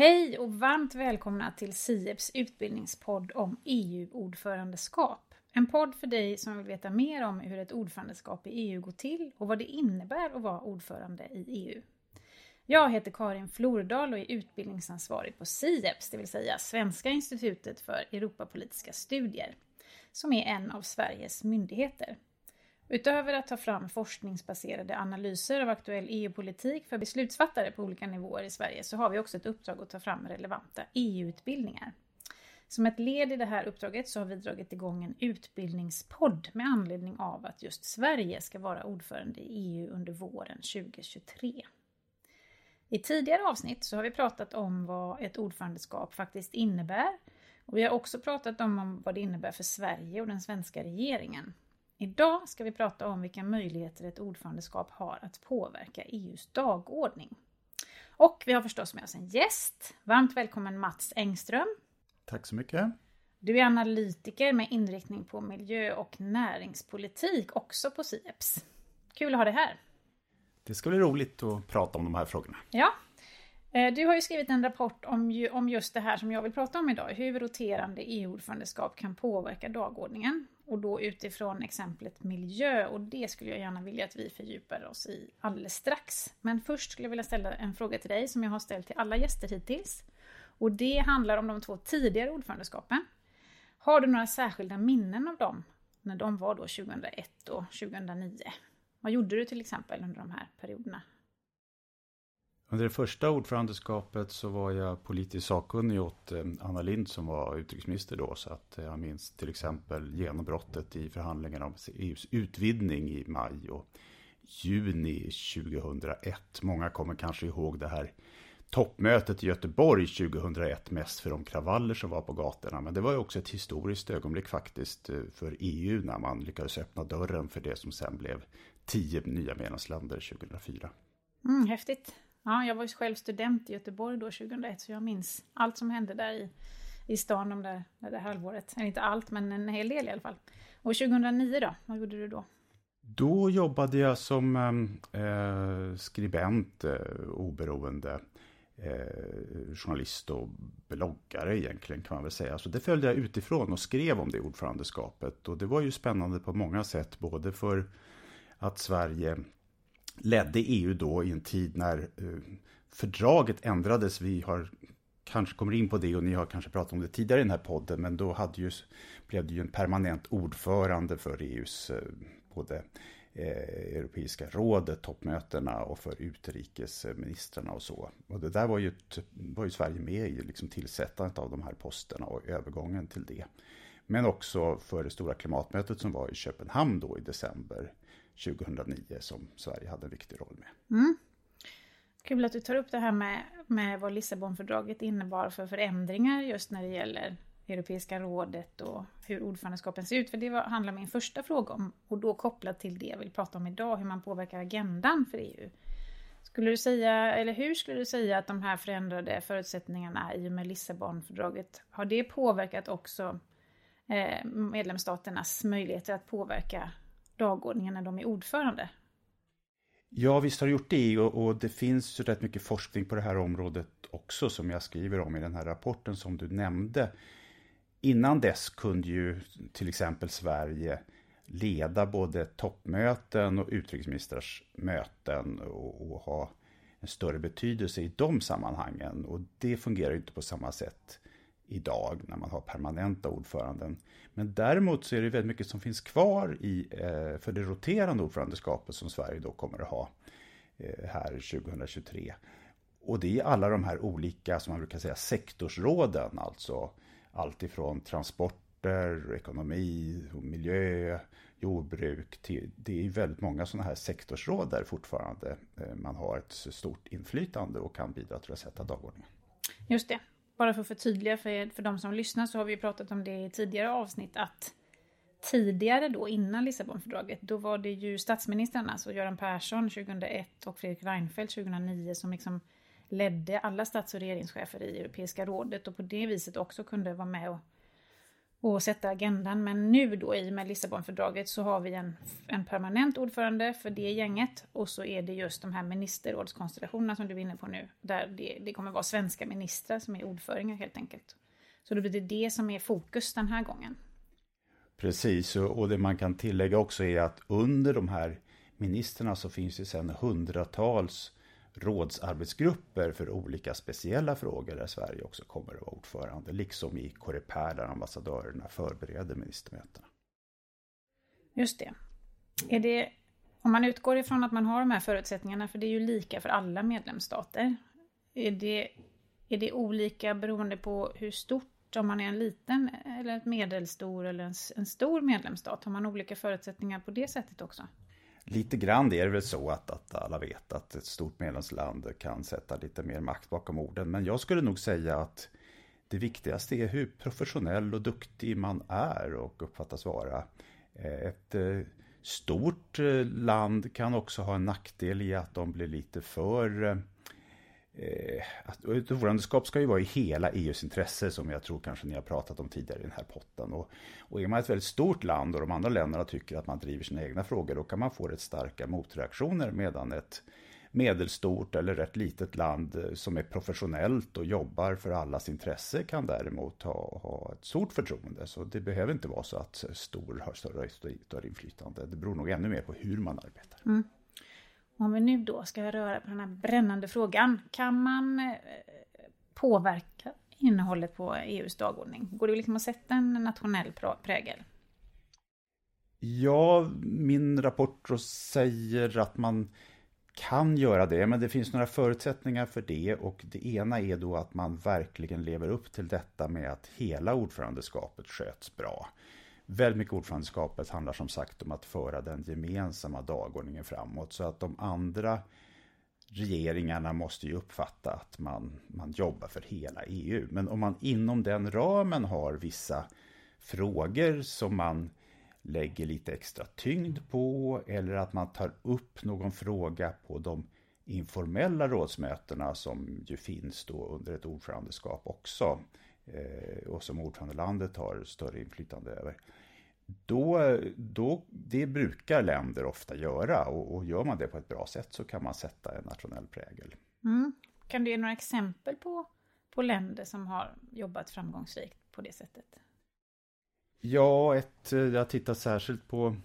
Hej och varmt välkomna till SIEPs utbildningspodd om EU-ordförandeskap. En podd för dig som vill veta mer om hur ett ordförandeskap i EU går till och vad det innebär att vara ordförande i EU. Jag heter Karin Flordal och är utbildningsansvarig på SIEPS, det vill säga Svenska institutet för Europapolitiska studier, som är en av Sveriges myndigheter. Utöver att ta fram forskningsbaserade analyser av aktuell EU-politik för beslutsfattare på olika nivåer i Sverige så har vi också ett uppdrag att ta fram relevanta EU-utbildningar. Som ett led i det här uppdraget så har vi dragit igång en utbildningspodd med anledning av att just Sverige ska vara ordförande i EU under våren 2023. I tidigare avsnitt så har vi pratat om vad ett ordförandeskap faktiskt innebär och vi har också pratat om vad det innebär för Sverige och den svenska regeringen. Idag ska vi prata om vilka möjligheter ett ordförandeskap har att påverka EUs dagordning. Och vi har förstås med oss en gäst. Varmt välkommen Mats Engström. Tack så mycket. Du är analytiker med inriktning på miljö och näringspolitik, också på SIEPS. Kul att ha dig här. Det ska bli roligt att prata om de här frågorna. Ja. Eh, du har ju skrivit en rapport om, om just det här som jag vill prata om idag, hur roterande EU-ordförandeskap kan påverka dagordningen. Och då utifrån exemplet miljö och det skulle jag gärna vilja att vi fördjupar oss i alldeles strax. Men först skulle jag vilja ställa en fråga till dig som jag har ställt till alla gäster hittills. Och det handlar om de två tidigare ordförandeskapen. Har du några särskilda minnen av dem när de var då 2001 och 2009? Vad gjorde du till exempel under de här perioderna? Under det första ordförandeskapet så var jag politisk sakkunnig åt eh, Anna Lind som var utrikesminister då. Så att eh, jag minns till exempel genombrottet i förhandlingarna om EUs utvidgning i maj och juni 2001. Många kommer kanske ihåg det här toppmötet i Göteborg 2001 mest för de kravaller som var på gatorna. Men det var ju också ett historiskt ögonblick faktiskt eh, för EU när man lyckades öppna dörren för det som sen blev tio nya medlemsländer 2004. Mm, häftigt. Ja, jag var ju själv student i Göteborg då 2001 så jag minns allt som hände där i, i stan om det, det där halvåret. Eller inte allt, men en hel del i alla fall. Och 2009 då, vad gjorde du då? Då jobbade jag som ehm, eh, skribent, eh, oberoende eh, journalist och bloggare egentligen kan man väl säga. Så det följde jag utifrån och skrev om det ordförandeskapet. Och det var ju spännande på många sätt, både för att Sverige ledde EU då i en tid när eh, fördraget ändrades. Vi har kanske kommer in på det och ni har kanske pratat om det tidigare i den här podden. Men då hade ju, blev det ju en permanent ordförande för EUs eh, både eh, Europeiska rådet, toppmötena och för utrikesministrarna och så. Och det där var ju, var ju Sverige med i liksom tillsättandet av de här posterna och övergången till det. Men också för det stora klimatmötet som var i Köpenhamn då i december 2009 som Sverige hade en viktig roll med. Mm. Kul att du tar upp det här med, med vad Lissabonfördraget innebar för förändringar just när det gäller Europeiska rådet och hur ordförandeskapen ser ut. För det var, handlar min första fråga om. Och då kopplat till det jag vill prata om idag, hur man påverkar agendan för EU. Skulle du säga, eller hur skulle du säga att de här förändrade förutsättningarna i och med Lissabonfördraget, har det påverkat också eh, medlemsstaternas möjligheter att påverka dagordningen när de är ordförande? Ja, visst har det gjort det och, och det finns rätt mycket forskning på det här området också som jag skriver om i den här rapporten som du nämnde. Innan dess kunde ju till exempel Sverige leda både toppmöten och utrikesministrars möten och, och, ha en större betydelse i de sammanhangen. Och det fungerar inte på samma sätt idag när man har permanenta ordföranden. Men däremot så är det väldigt mycket som finns kvar i, eh, för det roterande ordförandeskapet som Sverige då kommer att ha eh, här 2023. Och det är alla de här olika, som man brukar säga, sektorsråden, alltså allt ifrån transporter, ekonomi, miljö, jordbruk. Till, det är väldigt många sådana här sektorsråd där fortfarande eh, man har ett stort inflytande och kan bidra till att sätta dagordningen. Just det. Bara för att förtydliga för, för de som lyssnar så har vi pratat om det i tidigare avsnitt att tidigare då innan Lissabonfördraget då var det ju statsministrarna, alltså Göran Persson 2001 och Fredrik Reinfeldt 2009 som liksom ledde alla stats och regeringschefer i Europeiska rådet och på det viset också kunde vara med och, och sätta agendan. Men nu då i och med Lissabonfördraget så har vi en, en permanent ordförande för det gänget och så är det just de här ministerrådskonstellationerna som du är inne på nu. Där det, det kommer vara svenska ministrar som är ordföringar helt enkelt. Så då blir det det som är fokus den här gången. Precis, och det man kan tillägga också är att under de här ministrarna så finns det sedan hundratals rådsarbetsgrupper för olika speciella frågor där Sverige också kommer att vara ordförande, liksom i Coreper där ambassadörerna förbereder ministermötena. Just det. Är det. Om man utgår ifrån att man har de här förutsättningarna, för det är ju lika för alla medlemsstater. Är det, är det olika beroende på hur stort, om man är en liten eller ett medelstor eller en, en stor medlemsstat? Har man olika förutsättningar på det sättet också? Lite grann är det väl så att, att alla vet att ett stort medlemsland kan sätta lite mer makt bakom orden. Men jag skulle nog säga att det viktigaste är hur professionell och duktig man är och uppfattas vara. Eh, ett eh, stort eh, land kan också ha en nackdel i att de blir lite för eh, ett ordförandeskap ska ju vara i hela EUs intresse som jag tror kanske ni har pratat om tidigare i den här potten. Och, och är man ett väldigt stort land och de andra länderna tycker att man driver sina egna frågor då kan man få rätt starka motreaktioner medan ett medelstort eller rätt litet land eh, som är professionellt och jobbar för allas intresse kan däremot ha, ha ett stort förtroende. Så det behöver inte vara så att stor har större, större inflytande. Det beror nog ännu mer på hur man arbetar. Mm. Om vi nu då ska röra på den här brännande frågan, kan man eh, påverka innehållet på EUs dagordning? Går det liksom att sätta en nationell prägel? Ja, min rapport säger att man kan göra det, men det finns några förutsättningar för det och det ena är då att man verkligen lever upp till detta med att hela ordförandeskapet sköts bra. Väldigt mycket ordförandeskapet handlar som sagt om att föra den gemensamma dagordningen framåt. Så att de andra regeringarna måste ju uppfatta att man, man jobbar för hela EU. Men om man inom den ramen har vissa frågor som man lägger lite extra tyngd på eller att man tar upp någon fråga på de informella rådsmötena som ju finns då under ett ordförandeskap också eh, och som ordförandelandet har större inflytande över då, då, det brukar länder ofta göra och, och, gör man det på ett bra sätt så kan man sätta en nationell prägel. Mm. Kan du ge några exempel på, på länder som har jobbat framgångsrikt på det sättet? Ja, ett, jag har tittat särskilt på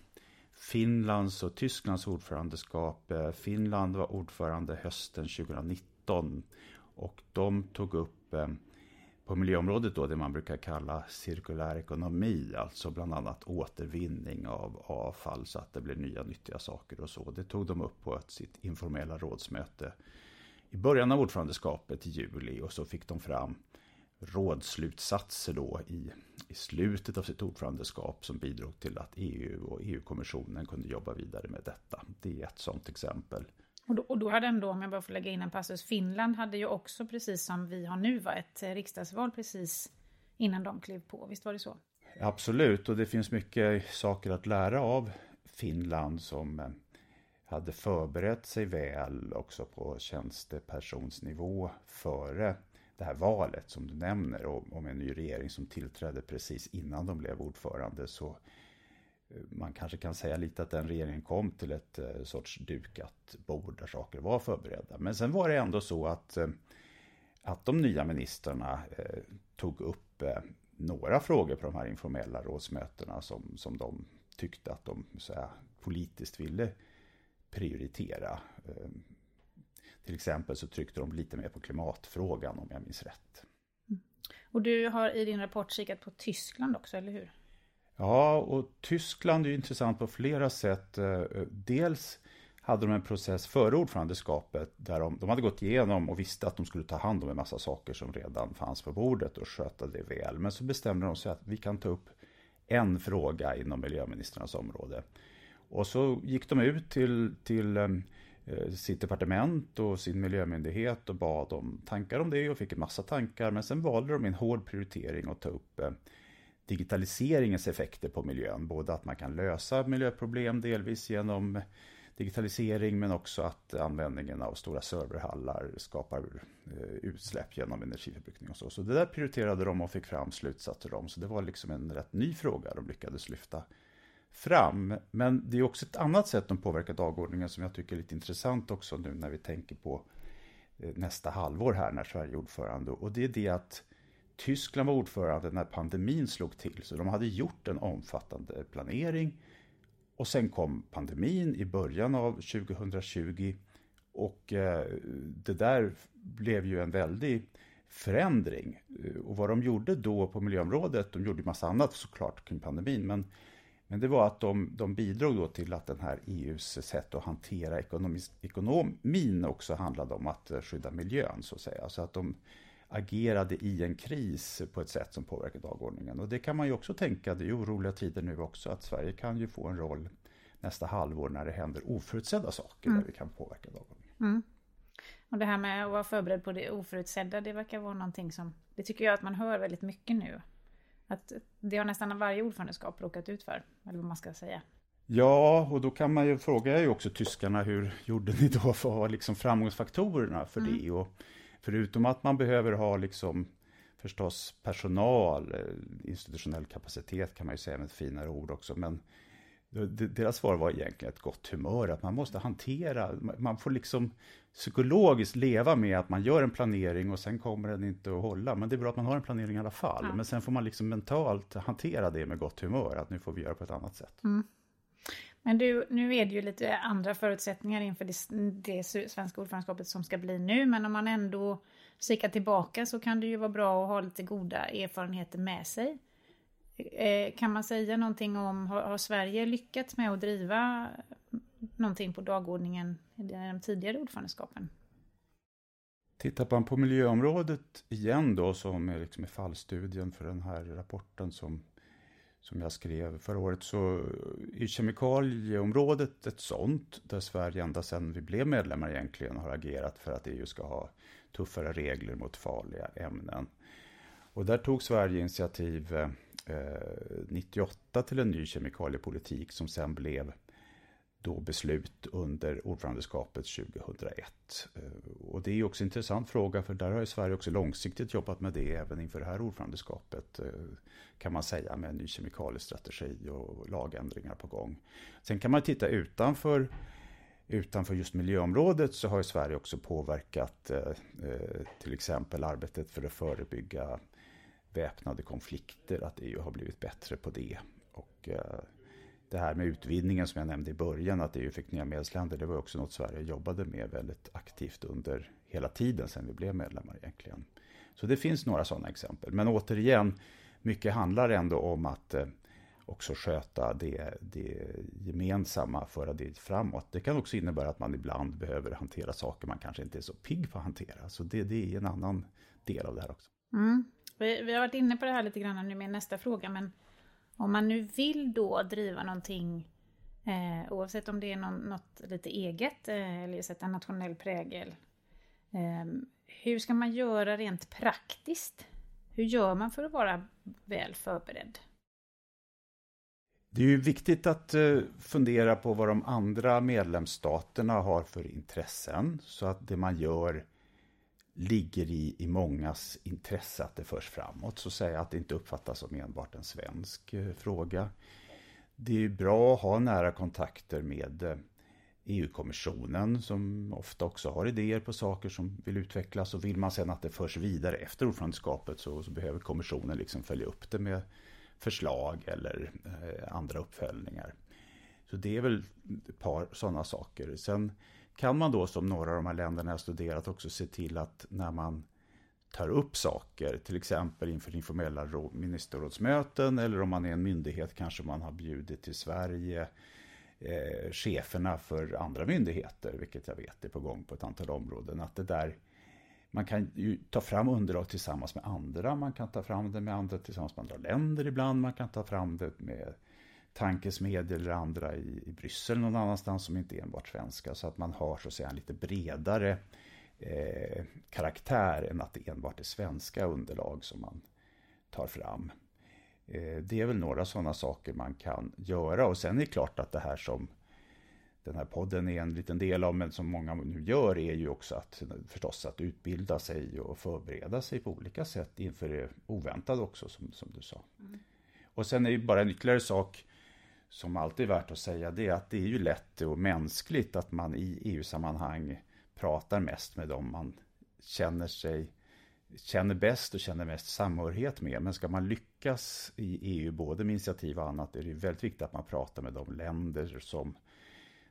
Finlands och Tysklands ordförandeskap. Finland var ordförande hösten 2019 och de tog upp eh, på miljöområdet då det man brukar kalla cirkulär ekonomi, alltså bland annat återvinning av avfall så att det blir nya nyttiga saker och så. Det tog de upp på sitt informella rådsmöte i början av ordförandeskapet i juli och så fick de fram rådsslutsatser då i, i slutet av sitt ordförandeskap som bidrog till att EU och EU-kommissionen kunde jobba vidare med detta. Det är ett sådant exempel. Och då, och då hade ändå, om jag bara får lägga in en passus, Finland hade ju också precis som vi har nu var ett eh, riksdagsval precis innan de klev på. Visst var det så? Absolut, och det finns mycket saker att lära av Finland som eh, hade förberett sig väl också på tjänstepersonsnivå före det här valet som du nämner och med en ny regering som tillträdde precis innan de blev ordförande så man kanske kan säga lite att den regeringen kom till ett eh, sorts dukat bord där saker var förberedda. Men sen var det ändå så att, eh, att de nya ministrarna eh, tog upp några frågor på de här informella rådsmötena som, som de tyckte att de så här, politiskt ville prioritera. Till exempel så tryckte de lite mer på klimatfrågan om jag minns rätt. Mm. Och du har i din rapport kikat på Tyskland också, eller hur? Ja, och Tyskland är intressant på flera sätt. Eh, dels hade de en process före ordförandeskapet där de, de hade gått igenom och visste att de skulle ta hand om en massa saker som redan fanns på bordet och sköta det väl. Men så bestämde de sig att vi kan ta upp en fråga inom miljöministrarnas område. Och så gick de ut till, till eh, sitt departement och sin miljömyndighet och bad om tankar om det och fick en massa tankar. Men sen valde de en hård prioritering att ta upp eh, digitaliseringens effekter på miljön. Både att man kan lösa miljöproblem delvis genom digitalisering men också att användningen av stora serverhallar skapar eh, utsläpp genom energiförbrukning och så. Så det där prioriterade de och fick fram slutsatser om. Så det var liksom en rätt ny fråga de lyckades lyfta fram. Men det är också ett annat sätt de påverkar dagordningen som jag tycker är lite intressant också nu när vi tänker på eh, nästa halvår här när Sverige är ordförande. Och det är det att Tyskland var ordförande när pandemin slog till. Så de hade gjort en omfattande planering och sen kom pandemin i början av 2020 och eh, det där blev ju en väldig förändring. Eh, och vad de gjorde då på miljöområdet, de gjorde massa annat såklart kring pandemin, men, men det var att de, de bidrog då till att den här EUs sätt att hantera ekonomis, ekonomin också handlade om att eh, skydda miljön så att säga. Så att de agerade i en kris på ett sätt som påverkar dagordningen. Och det kan man ju också tänka, det är oroliga tider nu också, att Sverige kan ju få en roll nästa halvår när det händer oförutsedda saker mm. där vi kan påverka dagordningen. Mm. Och det här med att vara förberedd på det oförutsedda, det verkar vara någonting som, det tycker jag att man hör väldigt mycket nu. Att det har nästan varje ordförandeskap råkat ut för, eller vad man ska säga. Ja, och då kan man ju fråga ju också tyskarna, hur gjorde ni då för att ha liksom framgångsfaktorerna för mm. det? Och förutom att man behöver ha liksom förstås personal, eh, institutionell kapacitet kan man ju säga med ett finare ord också, men deras svar var egentligen ett gott humör, att man måste hantera, man får liksom psykologiskt leva med att man gör en planering och sen kommer den inte att hålla. Men det är bra att man har en planering i alla fall. Ja. Men sen får man liksom mentalt hantera det med gott humör, att nu får vi göra på ett annat sätt. Mm. Men du, nu är det ju lite andra förutsättningar inför det, det svenska ordförandeskapet som ska bli nu, men om man ändå kikar tillbaka så kan det ju vara bra att ha lite goda erfarenheter med sig. Eh, kan man säga någonting om, har, har Sverige lyckats med att driva någonting på dagordningen i de tidigare ordförandeskapen? Tittar man på miljöområdet igen då, som är liksom fallstudien för den här rapporten som som jag skrev förra året så är kemikalieområdet ett sånt där Sverige ända sedan vi blev medlemmar egentligen har agerat för att EU ska ha tuffare regler mot farliga ämnen. Och där tog Sverige initiativ eh, 98 till en ny kemikaliepolitik som sen blev då beslut under ordförandeskapet 2001. Eh, och det är också en intressant fråga för där har ju Sverige också långsiktigt jobbat med det även inför det här ordförandeskapet eh, kan man säga med en ny kemikaliestrategi och lagändringar på gång. Sen kan man titta utanför utanför just miljöområdet så har ju Sverige också påverkat eh, eh till exempel arbetet för att förebygga väpnade konflikter, att EU har blivit bättre på det. Och det här med utvidgningen som jag nämnde i början, att EU fick nya medlemsländer, det var också något Sverige jobbade med väldigt aktivt under hela tiden sedan vi blev medlemmar egentligen. Så det finns några sådana exempel. Men återigen, mycket handlar ändå om att eh, också sköta det, det gemensamma, föra det framåt. Det kan också innebära att man ibland behöver hantera saker man kanske inte är så pigg på att hantera. Så det, det är en annan del av det här också. Mm. Vi, vi, har varit inne på det här lite grann nu med nästa fråga, men om man nu vill då driva någonting eh, oavsett om det är någon, något lite eget eh, eller sätta nationell prägel. Eh, hur ska man göra rent praktiskt? Hur gör man för att vara väl förberedd? Det är ju viktigt att eh, fundera på vad de andra medlemsstaterna har för intressen så att det man gör ligger i, i mångas intresse att det förs framåt. Så säga att det inte uppfattas som enbart en svensk eh, fråga. Det är bra att ha nära kontakter med eh, EU-kommissionen som ofta också har idéer på saker som vill utvecklas och vill man sedan att det förs vidare efter ordförandeskapet så, så behöver kommissionen liksom följa upp det med förslag eller eh, andra uppföljningar. Så det är väl ett par sådana saker. Sen kan man då som några av de här länderna jag studerat också se till att när man tar upp saker, till exempel inför informella ministerrådsmöten eller om man är en myndighet kanske man har bjudit till Sverige eh, cheferna för andra myndigheter, vilket jag vet är på gång på ett antal områden, att det där man kan ju ta fram underlag tillsammans med andra, man kan ta fram det med andra tillsammans med andra länder ibland, man kan ta fram det med tankesmedjor eller andra i, i Bryssel någon annanstans som inte är enbart svenska. Så att man har så att säga en lite bredare eh, karaktär än att det enbart är svenska underlag som man tar fram. Eh, det är väl några sådana saker man kan göra och sen är det klart att det här som den här podden är en liten del av, men som många nu gör, är ju också att förstås att utbilda sig och förbereda sig på olika sätt inför det oväntade också, som, som du sa. Mm. Och sen är ju bara en ytterligare sak som alltid är värt att säga, det är att det är ju lätt och mänskligt att man i EU-sammanhang pratar mest med dem man känner sig känner bäst och känner mest samhörighet med. Men ska man lyckas i EU, både med initiativ och annat, är det väldigt viktigt att man pratar med de länder som,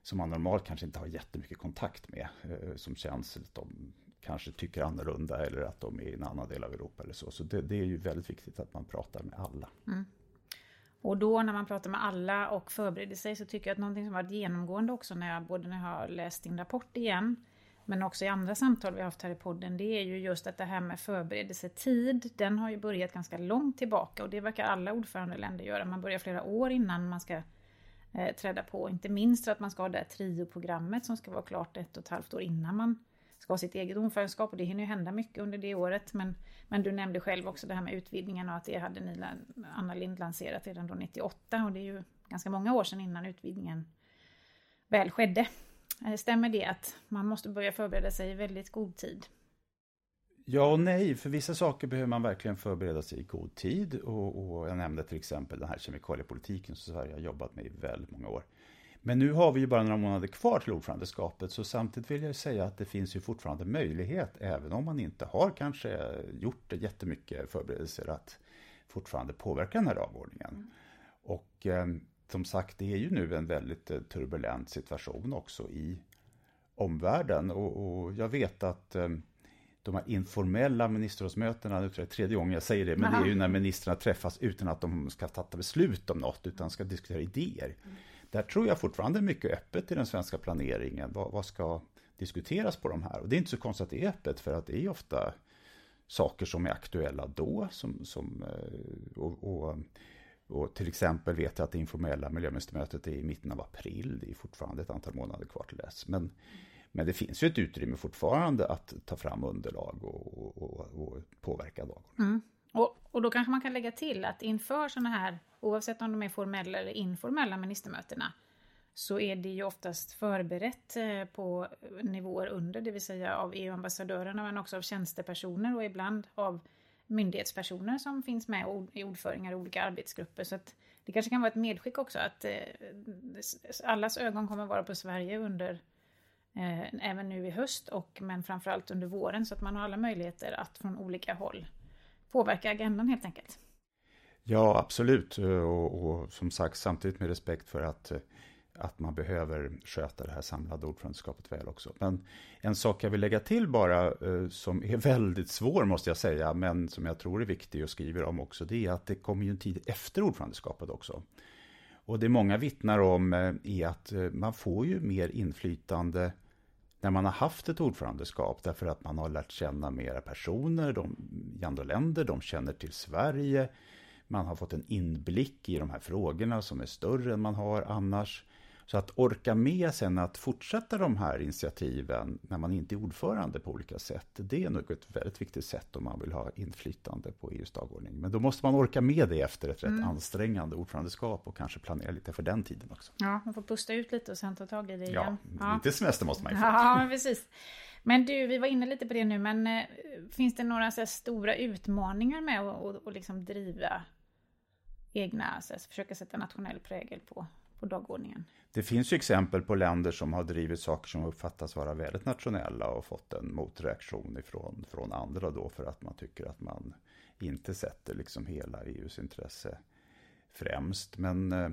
som man normalt kanske inte har jättemycket kontakt med. Eh, som känns att de kanske tycker annorlunda eller att de är i en annan del av Europa eller så. Så det, det är ju väldigt viktigt att man pratar med alla. Mm. Och då när man pratar med alla och förbereder sig så tycker jag att någonting som varit genomgående också när jag, både när jag har läst din rapport igen men också i andra samtal vi har haft här i podden, det är ju just att det här med förberedelsetid, den har ju börjat ganska långt tillbaka och det verkar alla ordförandeländer göra. Man börjar flera år innan man ska eh, träda på, inte minst för att man ska ha det här TRIO-programmet som ska vara klart ett och ett halvt år innan man ska ha sitt eget ordförandeskap och det hinner ju hända mycket under det året. Men, men du nämnde själv också det här med utvidgningen och att det hade ni, Anna Lind lanserat redan då 98 och det är ju ganska många år sedan innan utvidgningen väl skedde. Eh, stämmer det att man måste börja förbereda sig i väldigt god tid? Ja och nej, för vissa saker behöver man verkligen förbereda sig i god tid. Och, och jag nämnde till exempel den här kemikaliepolitiken som Sverige har jobbat med i väldigt många år. Men nu har vi ju bara några månader kvar till ordförandeskapet så samtidigt vill jag säga att det finns ju fortfarande möjlighet, även om man inte har kanske gjort jättemycket förberedelser, att fortfarande påverka den här dagordningen. Mm. Och eh, som sagt, det är ju nu en väldigt eh, turbulent situation också i omvärlden. Och, och jag vet att eh, de här informella ministerrådsmötena, nu tror jag tredje gången jag säger det, men Aha. det är ju när ministrarna träffas utan att de ska fatta beslut om något, utan ska diskutera idéer. Mm. Där tror jag fortfarande mycket öppet i den svenska planeringen. Vad, vad, ska diskuteras på de här? Och det är inte så konstigt att det är öppet, för att det är ofta saker som är aktuella då, som, som eh, och, och och till exempel vet jag att det informella miljöministermötet är i mitten av april. Det är fortfarande ett antal månader kvar till dess. Men, men det finns ju ett utrymme fortfarande att ta fram underlag och, och, och påverka dagordningen. Mm. Och, och då kanske man kan lägga till att inför sådana här, oavsett om de är formella eller informella ministermötena, så är det ju oftast förberett eh, på nivåer under, det vill säga av EU-ambassadörerna men också av tjänstepersoner och ibland av myndighetspersoner som finns med i ordföringar i olika arbetsgrupper. Så att det kanske kan vara ett medskick också att eh, allas ögon kommer vara på Sverige under eh, även nu i höst och men framförallt under våren så att man har alla möjligheter att från olika håll påverka agendan helt enkelt. Ja, absolut. Och, och som sagt, samtidigt med respekt för att att man behöver sköta det här samlade ordförandeskapet väl också. Men en sak jag vill lägga till bara, eh, som är väldigt svår måste jag säga, men som jag tror är viktig och skriver om också, det är att det kommer ju en tid efter ordförandeskapet också. Och det många vittnar om eh, är att eh, man får ju mer inflytande när man har haft ett ordförandeskap därför att man har lärt känna mera personer de, i andra länder, de känner till Sverige, man har fått en inblick i de här frågorna som är större än man har annars. Så att orka med sen att fortsätta de här initiativen när man inte är ordförande på olika sätt, det är nog ett väldigt viktigt sätt om man vill ha inflytande på EUs dagordning. Men då måste man orka med det efter ett mm. rätt ansträngande ordförandeskap och kanske planera lite för den tiden också. Ja, man får pusta ut lite och sen ta tag i det igen. Ja, lite semester måste man ju få. Ja, men precis. Men du, vi var inne lite på det nu, men eh, finns det några så stora utmaningar med att, att liksom driva egna, så försöka sätta nationell prägel på på dagordningen. Det finns ju exempel på länder som har drivit saker som uppfattas vara väldigt nationella och fått en motreaktion ifrån från andra då för att man tycker att man inte sätter liksom hela EUs intresse främst. Men eh,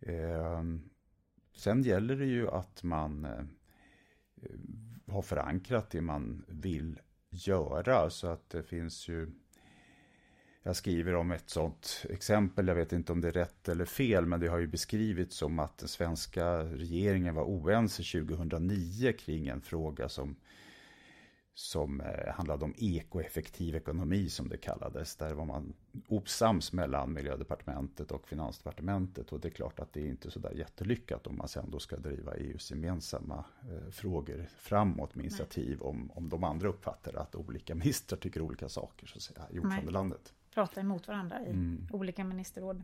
ehm, sen gäller det ju att man eh, har förankrat det man vill göra så att det finns ju jag skriver om ett sånt exempel, jag vet inte om det är rätt eller fel, men det har ju beskrivits som att den svenska regeringen var oense 2009 kring en fråga som, som eh, handlade om ekoeffektiv ekonomi som det kallades. Där var man osams mellan miljödepartementet och finansdepartementet. Och det är klart att det är inte så där jättelyckat om man sen då ska driva EUs gemensamma eh, frågor framåt med initiativ om, om de andra uppfattar att olika ministrar tycker olika saker så att säga, i ordförandelandet prata emot varandra i mm. olika ministerråd.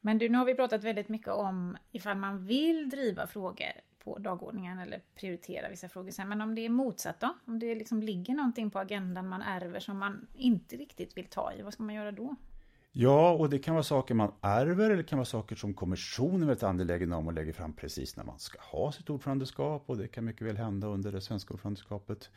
Men du, nu har vi pratat väldigt mycket om ifall man vill driva frågor på dagordningen eller prioritera vissa frågor sen. Men om det är motsatt då? Om det liksom ligger någonting på agendan man ärver som man inte riktigt vill ta i, vad ska man göra då? Ja, och det kan vara saker man ärver eller det kan vara saker som kommissionen är väldigt angelägen om och lägger fram precis när man ska ha sitt ordförandeskap och det kan mycket väl hända under det svenska ordförandeskapet.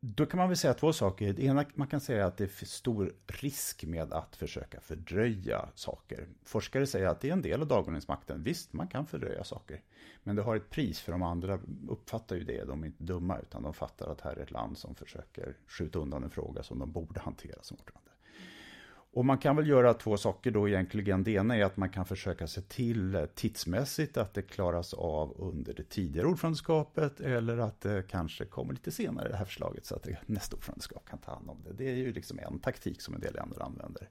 Då kan man väl säga två saker. Det ena, man kan säga att det är stor risk med att försöka fördröja saker. Forskare säger att det är en del av dagordningsmakten. Visst, man kan fördröja saker. Men det har ett pris, för de andra uppfattar ju det. De är inte dumma, utan de fattar att här är ett land som försöker skjuta undan en fråga som de borde hantera som ordförande. Och man kan väl göra två saker då egentligen. Det ena är att man kan försöka se till eh, tidsmässigt att det klaras av under det tidigare ordförandeskapet eller att det kanske kommer lite senare det här förslaget så att det, nästa ordförandeskap kan ta hand om det. Det är ju liksom en taktik som en del länder använder.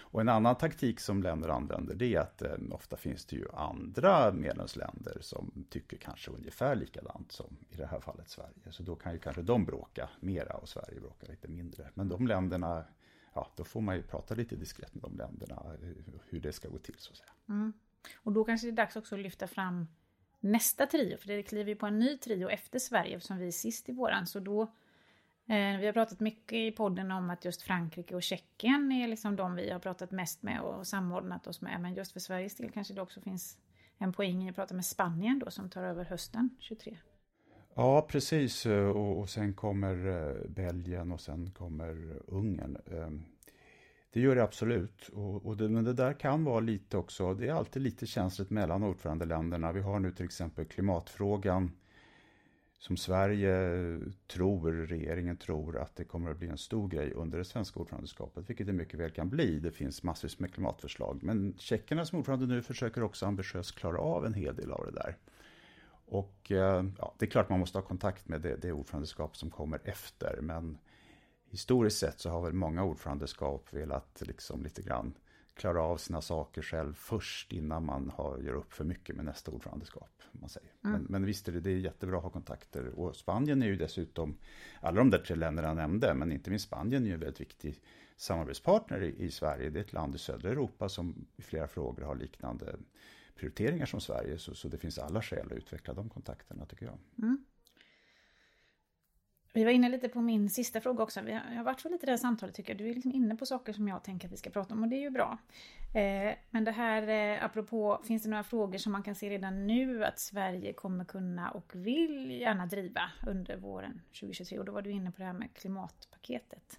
Och en annan taktik som länder använder det är att eh, ofta finns det ju andra medlemsländer som tycker kanske ungefär likadant som i det här fallet Sverige. Så då kan ju kanske de bråka mera och Sverige bråka lite mindre. Men de länderna ja, då får man ju prata lite diskret med de länderna hur det ska gå till så att säga. Mm. Och då kanske det är dags också att lyfta fram nästa trio, för det kliver ju på en ny trio efter Sverige som vi är sist i våran. Så då, eh, vi har pratat mycket i podden om att just Frankrike och Tjeckien är liksom de vi har pratat mest med och samordnat oss med. Men just för Sveriges del kanske det också finns en poäng i att prata med Spanien då som tar över hösten 23. Ja, precis. Och, och sen kommer eh, Belgien och sen kommer Ungern. Ehm, det gör det absolut. Och, och det, men det där kan vara lite också, det är alltid lite känsligt mellan ordförandeländerna. Vi har nu till exempel klimatfrågan som Sverige tror, regeringen tror att det kommer att bli en stor grej under det svenska ordförandeskapet, vilket det mycket väl kan bli. Det finns massvis med klimatförslag. Men tjeckerna som ordförande nu försöker också ambitiöst klara av en hel del av det där. Och eh, ja, det är klart man måste ha kontakt med det, det ordförandeskap som kommer efter, men historiskt sett så har väl många ordförandeskap velat liksom lite grann klara av sina saker själv först innan man har, gör upp för mycket med nästa ordförandeskap. Man säger. Mm. Men, men visst är det, det är jättebra att ha kontakter. Och Spanien är ju dessutom, alla de där tre länderna jag nämnde, men inte minst Spanien är ju en väldigt viktig samarbetspartner i, i Sverige. Det är ett land i södra Europa som i flera frågor har liknande prioriteringar som Sverige. Så, så det finns alla skäl att utveckla de kontakterna tycker jag. Mm. Vi var inne lite på min sista fråga också. Vi har varit så lite i det här samtalet tycker jag. Du är liksom inne på saker som jag tänker att vi ska prata om och det är ju bra. Eh, men det här eh, apropå, finns det några frågor som man kan se redan nu att Sverige kommer kunna och vill gärna driva under våren 2023? Och då var du inne på det här med klimatpaketet.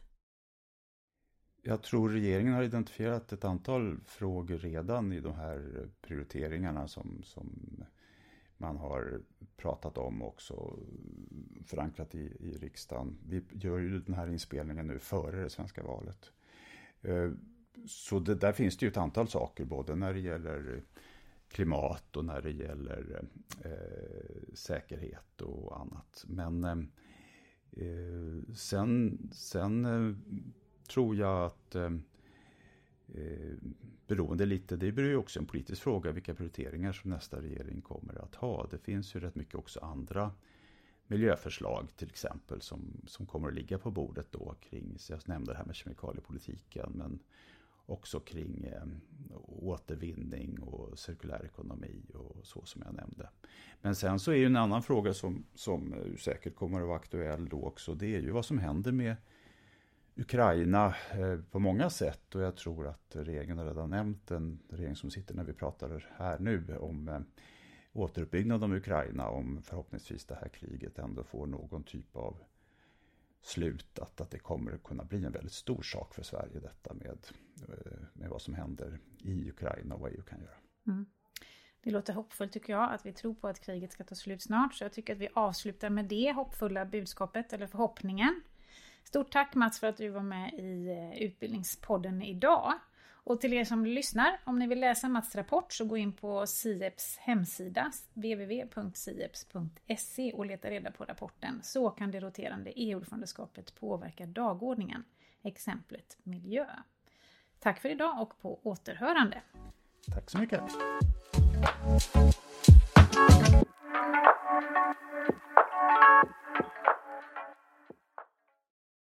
Jag tror regeringen har identifierat ett antal frågor redan i de här prioriteringarna som, som man har pratat om också förankrat i, i riksdagen. Vi gör ju den här inspelningen nu före det svenska valet. Eh, så det, där finns det ju ett antal saker, både när det gäller klimat och när det gäller eh, säkerhet och annat. Men eh, eh sen, sen eh, tror jag att eh, eh, beroende lite, det beror ju också en politisk fråga vilka prioriteringar som nästa regering kommer att ha. Det finns ju rätt mycket också andra miljöförslag till exempel som, som kommer att ligga på bordet då kring, så jag nämnde det här med kemikaliepolitiken, men också kring eh, återvinning och cirkulär ekonomi och så som jag nämnde. Men sen så är ju en annan fråga som, som eh, säkert kommer att vara aktuell då också, det är ju vad som händer med Ukraina eh, på många sätt och jag tror att regeringen har redan nämnt den regering som sitter när vi pratar här nu om eh, återuppbyggnad av Ukraina om förhoppningsvis det här kriget ändå får någon typ av slut. Att, att det kommer att kunna bli en väldigt stor sak för Sverige detta med, eh, med vad som händer i Ukraina och vad EU kan göra. Mm. Det låter hoppfullt tycker jag, att vi tror på att kriget ska ta slut snart. Så jag tycker att vi avslutar med det hoppfulla budskapet, eller förhoppningen. Stort tack Mats för att du var med i eh, Utbildningspodden idag. Och till er som lyssnar, om ni vill läsa Mats rapport så gå in på SIEPs hemsida www.sieps.se och leta reda på rapporten. Så kan det roterande EU-ordförandeskapet påverka dagordningen. Exemplet miljö. Tack för idag och på återhörande. Tack så mycket.